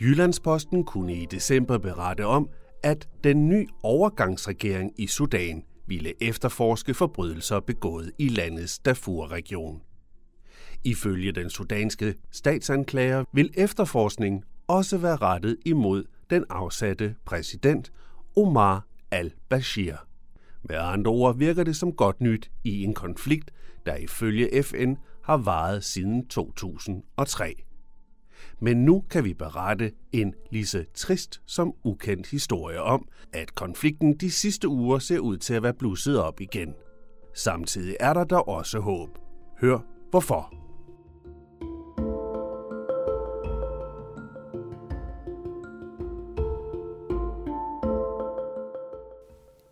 Jyllandsposten kunne i december berette om, at den nye overgangsregering i Sudan ville efterforske forbrydelser begået i landets Darfur-region. Ifølge den sudanske statsanklager vil efterforskning også være rettet imod den afsatte præsident Omar al-Bashir. Med andre ord virker det som godt nyt i en konflikt, der ifølge FN har varet siden 2003. Men nu kan vi berette en lige så trist som ukendt historie om, at konflikten de sidste uger ser ud til at være blusset op igen. Samtidig er der der også håb. Hør hvorfor.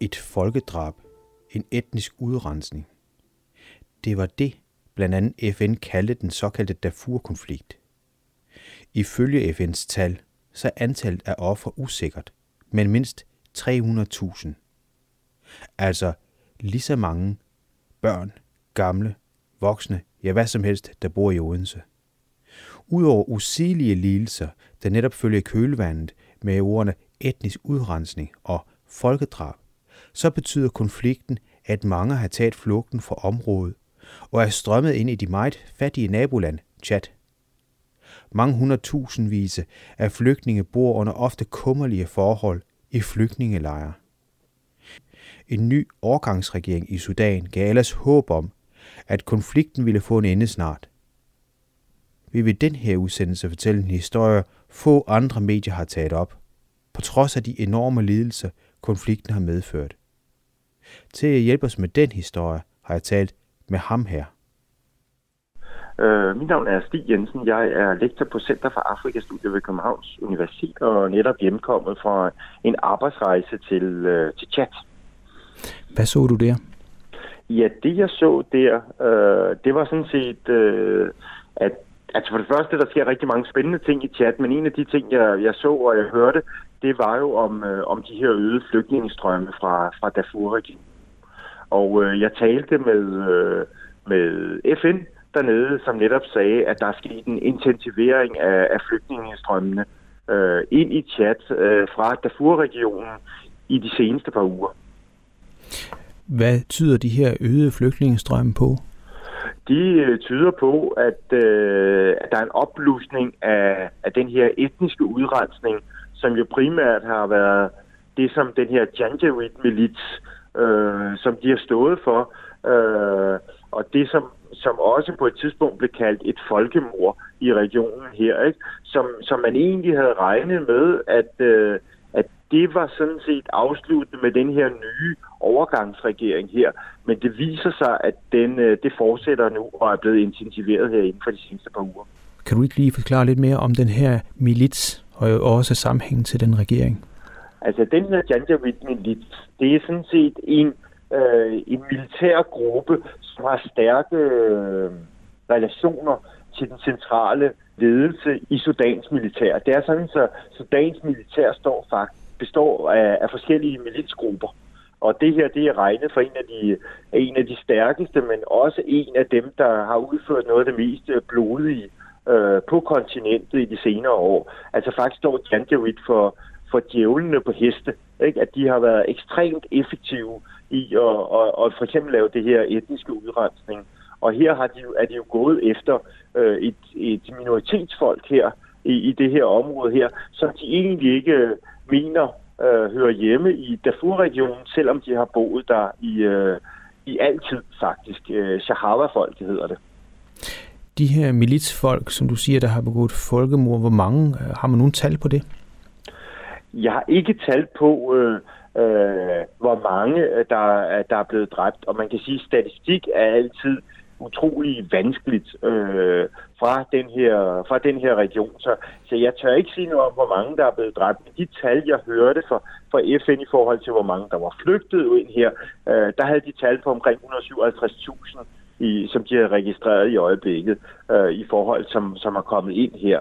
Et folkedrab, en etnisk udrensning. Det var det, blandt andet FN kaldte den såkaldte Darfur-konflikt. Ifølge FN's tal, så er antallet af ofre usikkert, men mindst 300.000. Altså lige så mange børn, gamle, voksne, ja hvad som helst, der bor i Odense. Udover usigelige lidelser, der netop følger kølvandet med ordene etnisk udrensning og folkedrab, så betyder konflikten, at mange har taget flugten fra området og er strømmet ind i de meget fattige naboland, Chad. Mange hundredtusindvise af flygtninge bor under ofte kummerlige forhold i flygtningelejre. En ny overgangsregering i Sudan gav ellers håb om, at konflikten ville få en ende snart. Vi vil den her udsendelse fortælle en historie, få andre medier har taget op, på trods af de enorme lidelser, konflikten har medført. Til at hjælpe os med den historie, har jeg talt med ham her. Uh, mit navn er Stig Jensen. Jeg er lektor på Center for Afrikastudier ved Københavns Universitet og netop hjemkommet fra en arbejdsrejse til, uh, til Chat. Hvad så du der? Ja, det jeg så der, uh, det var sådan set, uh, at altså for det første, der sker rigtig mange spændende ting i chat, men en af de ting, jeg, jeg så og jeg hørte, det var jo om, uh, om de her øgede flygtningestrømme fra, fra Darfur-regionen. Og uh, jeg talte med, uh, med FN, dernede, som netop sagde, at der er sket en intensivering af, af flygtningestrømmene øh, ind i chat øh, fra Darfur-regionen i de seneste par uger. Hvad tyder de her øgede flygtningestrømme på? De øh, tyder på, at, øh, at der er en opblusning af, af den her etniske udrensning, som jo primært har været det, som den her Janjaweed-milits, øh, som de har stået for, øh, og det, som som også på et tidspunkt blev kaldt et folkemord i regionen her, ikke? Som, som man egentlig havde regnet med, at, øh, at det var sådan set afsluttet med den her nye overgangsregering her. Men det viser sig, at den, øh, det fortsætter nu og er blevet intensiveret her inden for de seneste par uger. Kan du ikke lige forklare lidt mere om den her milits og også sammenhængen til den regering? Altså, den her Janjaweed-milits, det er sådan set en øh, en militær gruppe, som har stærke øh, relationer til den centrale ledelse i Sudans militær. Det er sådan, så Sudans militær står faktisk, består af, af forskellige militsgrupper. Og det her, det er regnet for en af, de, en af de stærkeste, men også en af dem, der har udført noget af det mest øh, blodige øh, på kontinentet i de senere år. Altså faktisk står Janjaweed for, for djævlene på heste. Ikke? At de har været ekstremt effektive i at, at, at for eksempel lave det her etniske udrensning. Og her har de, er de jo gået efter øh, et, et minoritetsfolk her i, i det her område her, som de egentlig ikke øh, mener øh, hører hjemme i Darfur-regionen, selvom de har boet der i, øh, i altid faktisk. Øh, Shahava-folket hedder det. De her militsfolk, som du siger, der har begået folkemord, hvor mange øh, har man nogen tal på det? Jeg har ikke talt på, øh, øh, hvor mange øh, der, øh, der er blevet dræbt. Og man kan sige, at statistik er altid utrolig vanskeligt øh, fra, den her, fra den her region. Så, så jeg tør ikke sige noget om, hvor mange der er blevet dræbt. Men de tal, jeg hørte fra, fra FN i forhold til, hvor mange der var flygtet ind her, øh, der havde de tal på omkring 157.000 i, som de har registreret i øjeblikket øh, i forhold, som, som er kommet ind her.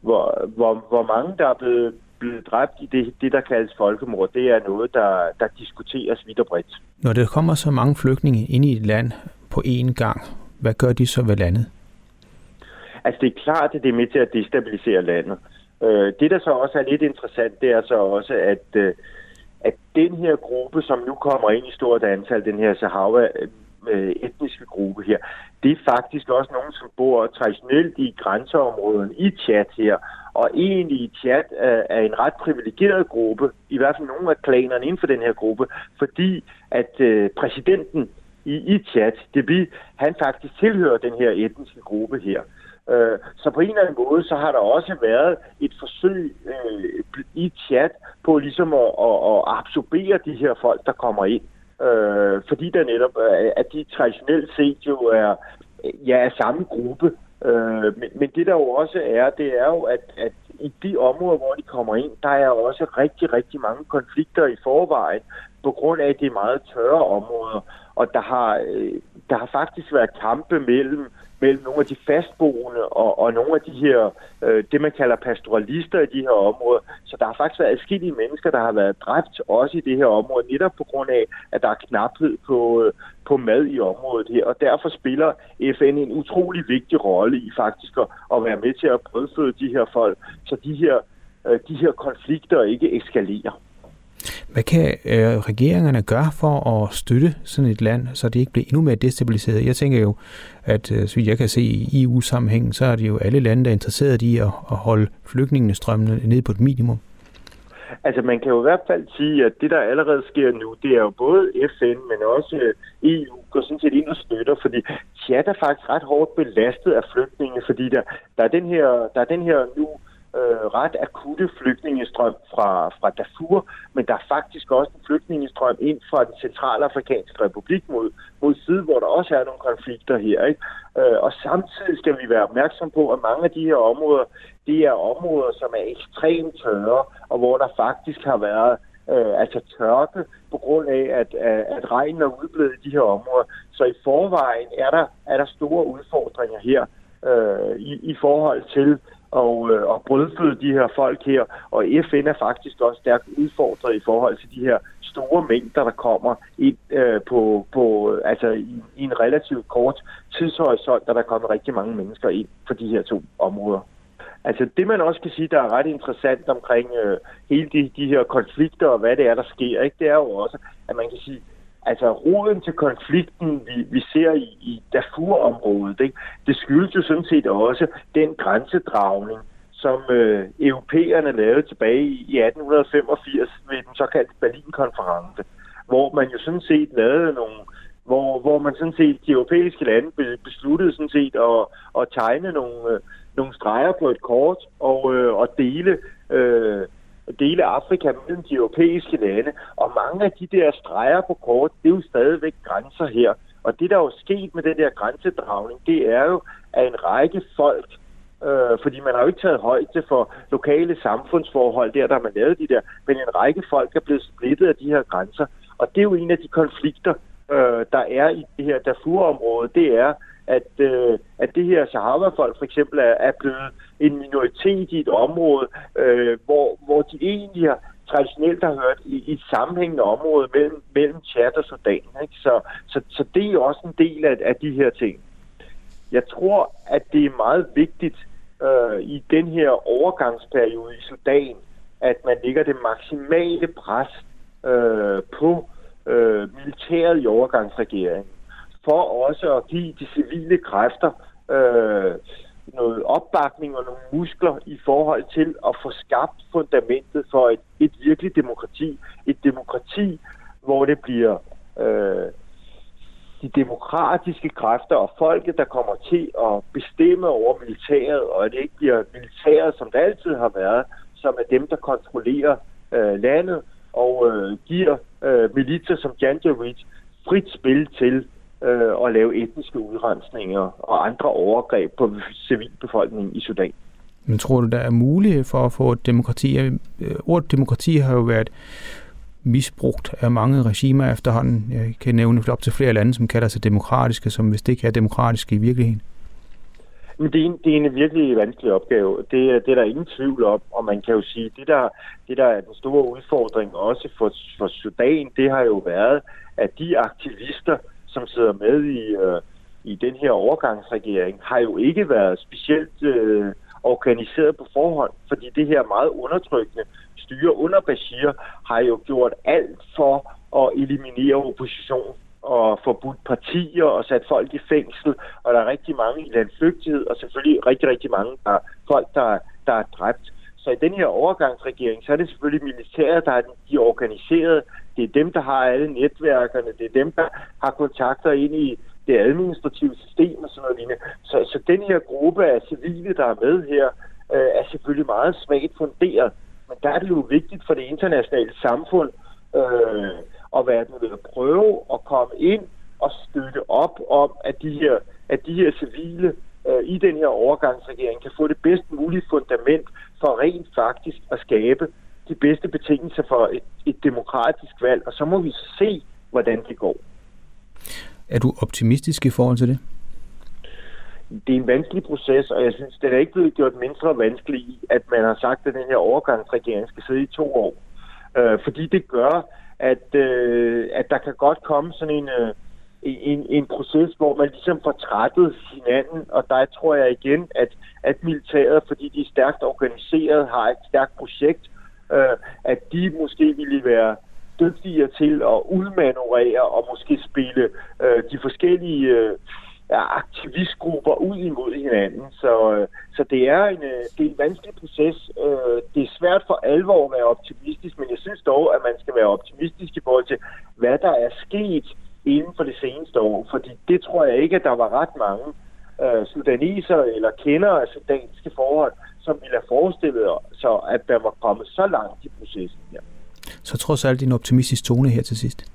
Hvor, hvor, hvor mange der er blevet blevet dræbt i det, det der kaldes folkemord, det er noget, der, der diskuteres vidt og bredt. Når der kommer så mange flygtninge ind i et land på én gang, hvad gør de så ved landet? Altså det er klart, at det er med til at destabilisere landet. Øh, det, der så også er lidt interessant, det er så også, at, øh, at den her gruppe, som nu kommer ind i stort antal, den her Sahara øh, etniske gruppe her, det er faktisk også nogen, som bor traditionelt i grænseområden i Tchad her, og egentlig i chat øh, er en ret privilegeret gruppe, i hvert fald nogle af klanerne inden for den her gruppe, fordi at øh, præsidenten i, i Tchad, Deby, han faktisk tilhører den her etniske gruppe her. Øh, så på en eller anden måde, så har der også været et forsøg øh, i chat på ligesom at, at, at absorbere de her folk, der kommer ind. Øh, fordi der netop, øh, at de traditionelt set jo er, ja, er samme gruppe. Øh, men, men det der jo også er, det er jo, at, at i de områder, hvor de kommer ind, der er også rigtig, rigtig mange konflikter i forvejen, på grund af, at det er meget tørre områder. Og der har, øh, der har faktisk været kampe mellem mellem nogle af de fastboende og, og nogle af de her, øh, det man kalder pastoralister i de her områder. Så der har faktisk været adskillige mennesker, der har været dræbt også i det her område, netop på grund af, at der er knaphed på, øh, på mad i området her. Og derfor spiller FN en utrolig vigtig rolle i faktisk at, at være med til at brødføde de her folk, så de her, øh, de her konflikter ikke eskalerer. Hvad kan øh, regeringerne gøre for at støtte sådan et land, så det ikke bliver endnu mere destabiliseret? Jeg tænker jo, at øh, så vidt jeg kan se i EU-sammenhængen, så er det jo alle lande, der er interesseret i at, at holde flygtningene strømmende ned på et minimum. Altså man kan jo i hvert fald sige, at det der allerede sker nu, det er jo både FN, men også øh, EU går sådan set ind og støtter, fordi Tjad er faktisk ret hårdt belastet af flygtninge, fordi der, der, er, den her, der er den her nu øh, ret akutte flygtningestrøm fra, fra Darfur, men der er faktisk også en flygtningestrøm ind fra den centralafrikanske republik mod, mod syd, hvor der også er nogle konflikter her. Ikke? Øh, og samtidig skal vi være opmærksom på, at mange af de her områder, det er områder, som er ekstremt tørre, og hvor der faktisk har været øh, altså tørke på grund af, at, at, at regnen er udblevet i de her områder. Så i forvejen er der, er der store udfordringer her øh, i, i forhold til og, øh, og brødføde de her folk her. Og FN er faktisk også stærkt udfordret i forhold til de her store mængder, der kommer ind øh, på, på, altså i, i en relativt kort tidshorisont, der der kommer rigtig mange mennesker ind for de her to områder. Altså det man også kan sige, der er ret interessant omkring øh, hele de, de her konflikter og hvad det er, der sker, ikke? det er jo også, at man kan sige, altså roden til konflikten, vi, vi ser i, i Darfur-området, ikke? det skyldes jo sådan set også den grænsedragning, som øh, europæerne lavede tilbage i 1885 ved den såkaldte Berlin-konference, hvor man jo sådan set lavede nogle, hvor, hvor man sådan set, de europæiske lande besluttede sådan set at, at tegne nogle, øh, nogle streger på et kort og, øh, og dele øh, dele Afrika mellem de europæiske lande, og mange af de der streger på kort, det er jo stadigvæk grænser her. Og det, der er jo sket med den der grænsedragning, det er jo, at en række folk, øh, fordi man har jo ikke taget højde for lokale samfundsforhold, der der man lavet de der, men en række folk er blevet splittet af de her grænser. Og det er jo en af de konflikter, øh, der er i det her Darfur-område, det er, at, øh, at det her Sahara-folk for eksempel er, er blevet en minoritet i et område, øh, hvor, hvor de egentlig har traditionelt har hørt i, i et sammenhængende område mellem, mellem Tchad og Sudan. Ikke? Så, så, så det er også en del af, af de her ting. Jeg tror, at det er meget vigtigt øh, i den her overgangsperiode i Sudan, at man lægger det maksimale pres øh, på øh, militæret i overgangsregeringen for også at give de civile kræfter øh, noget opbakning og nogle muskler i forhold til at få skabt fundamentet for et, et virkeligt demokrati. Et demokrati, hvor det bliver øh, de demokratiske kræfter og folket, der kommer til at bestemme over militæret, og at det ikke bliver militæret, som det altid har været, som er dem, der kontrollerer øh, landet og øh, giver øh, militser som Janjaweed frit spil til øh, at lave etniske udrensninger og andre overgreb på civilbefolkningen i Sudan. Men tror du, der er mulighed for at få et demokrati? Øh, ordet demokrati har jo været misbrugt af mange regimer efterhånden. Jeg kan nævne op til flere lande, som kalder sig demokratiske, som hvis det ikke er demokratiske i virkeligheden. Men det er, en, det er en virkelig vanskelig opgave. Det, det er der ingen tvivl om, og man kan jo sige, det der, det der er den store udfordring også for, for Sudan, det har jo været, at de aktivister, som sidder med i, øh, i den her overgangsregering, har jo ikke været specielt øh, organiseret på forhånd, fordi det her meget undertrykkende styre under Bashir har jo gjort alt for at eliminere opposition og forbudt partier og sat folk i fængsel, og der er rigtig mange i landflygtighed, og selvfølgelig rigtig, rigtig mange der, folk, der, der er dræbt. Så i den her overgangsregering, så er det selvfølgelig militæret, der er de organiseret. Det er dem, der har alle netværkerne. Det er dem, der har kontakter ind i det administrative system og sådan noget lignende. Så, så den her gruppe af civile, der er med her, øh, er selvfølgelig meget svagt funderet. Men der er det jo vigtigt for det internationale samfund øh, at være at prøve at komme ind og støtte op om, at de her, at de her civile øh, i den her overgangsregering kan få det bedst mulige fundament for rent faktisk at skabe de bedste betingelser for et, et demokratisk valg. Og så må vi se, hvordan det går. Er du optimistisk i forhold til det? Det er en vanskelig proces, og jeg synes, det er ikke blevet gjort mindre vanskeligt i, at man har sagt, at den her overgangsregering skal sidde i to år. Øh, fordi det gør, at, øh, at der kan godt komme sådan en, øh, en, en proces, hvor man ligesom får trættet hinanden, og der tror jeg igen, at, at militæret, fordi de er stærkt organiseret, har et stærkt projekt, øh, at de måske ville være dygtigere til at udmanøvrere og måske spille øh, de forskellige øh, aktivistgrupper ud imod hinanden. Så, øh, så det, er en, øh, det er en vanskelig proces. Øh, det er svært for alvor at være optimistisk, men jeg synes dog, at man skal være optimistisk i forhold til, hvad der er sket inden for det seneste år. Fordi det tror jeg ikke, at der var ret mange øh, sudaniser eller kender af sudanske forhold, som ville have forestillet sig, at der var kommet så langt i processen her. Så trods alt en optimistisk tone her til sidst.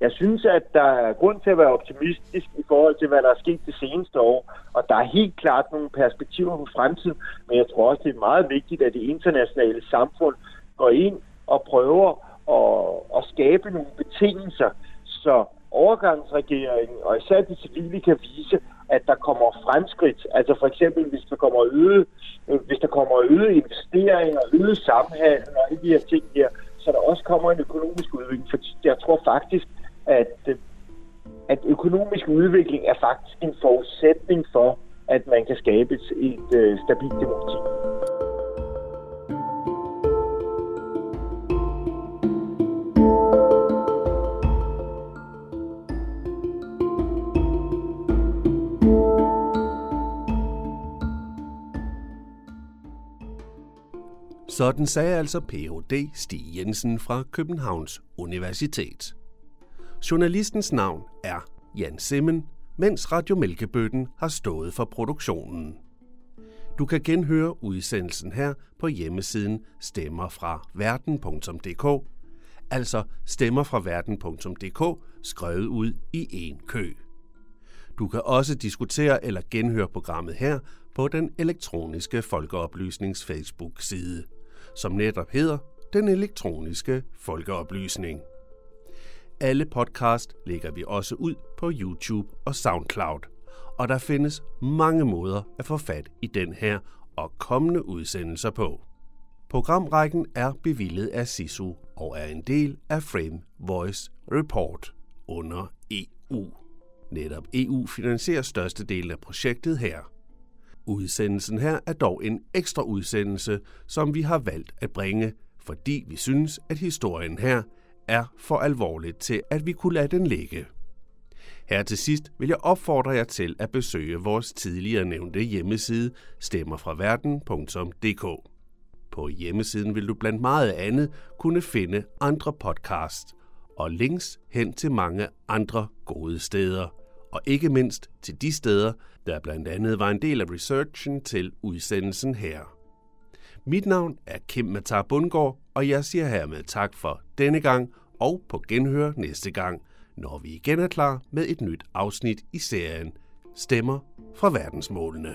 Jeg synes, at der er grund til at være optimistisk i forhold til, hvad der er sket det seneste år. Og der er helt klart nogle perspektiver på fremtiden, men jeg tror også, det er meget vigtigt, at det internationale samfund går ind og prøver at, at skabe nogle betingelser, så overgangsregeringen og især de civile kan vise, at der kommer fremskridt. Altså for eksempel, hvis der kommer øget, øh, hvis der kommer øget investeringer, øget samhandel og alle de her ting her, så der også kommer en økonomisk udvikling. For jeg tror faktisk, at, øh, at økonomisk udvikling er faktisk en forudsætning for, at man kan skabe et, et, et stabilt demokrati. Sådan sagde altså Ph.D. Stig Jensen fra Københavns Universitet. Journalistens navn er Jan Simmen, mens Radio Mælkebøtten har stået for produktionen. Du kan genhøre udsendelsen her på hjemmesiden stemmerfraverden.dk, altså stemmerfraverden.dk, skrevet ud i en kø. Du kan også diskutere eller genhøre programmet her på den elektroniske folkeoplysnings Facebook-side som netop hedder Den Elektroniske Folkeoplysning. Alle podcast lægger vi også ud på YouTube og SoundCloud, og der findes mange måder at få fat i den her og kommende udsendelser på. Programrækken er bevillet af SISU og er en del af Frame Voice Report under EU. Netop EU finansierer størstedelen af projektet her – Udsendelsen her er dog en ekstra udsendelse, som vi har valgt at bringe, fordi vi synes, at historien her er for alvorligt til, at vi kunne lade den ligge. Her til sidst vil jeg opfordre jer til at besøge vores tidligere nævnte hjemmeside stemmerfraverden.dk. På hjemmesiden vil du blandt meget andet kunne finde andre podcasts og links hen til mange andre gode steder, og ikke mindst til de steder, der blandt andet var en del af researchen til udsendelsen her. Mit navn er Kim Matar Bundgaard, og jeg siger hermed tak for denne gang og på genhør næste gang, når vi igen er klar med et nyt afsnit i serien Stemmer fra verdensmålene.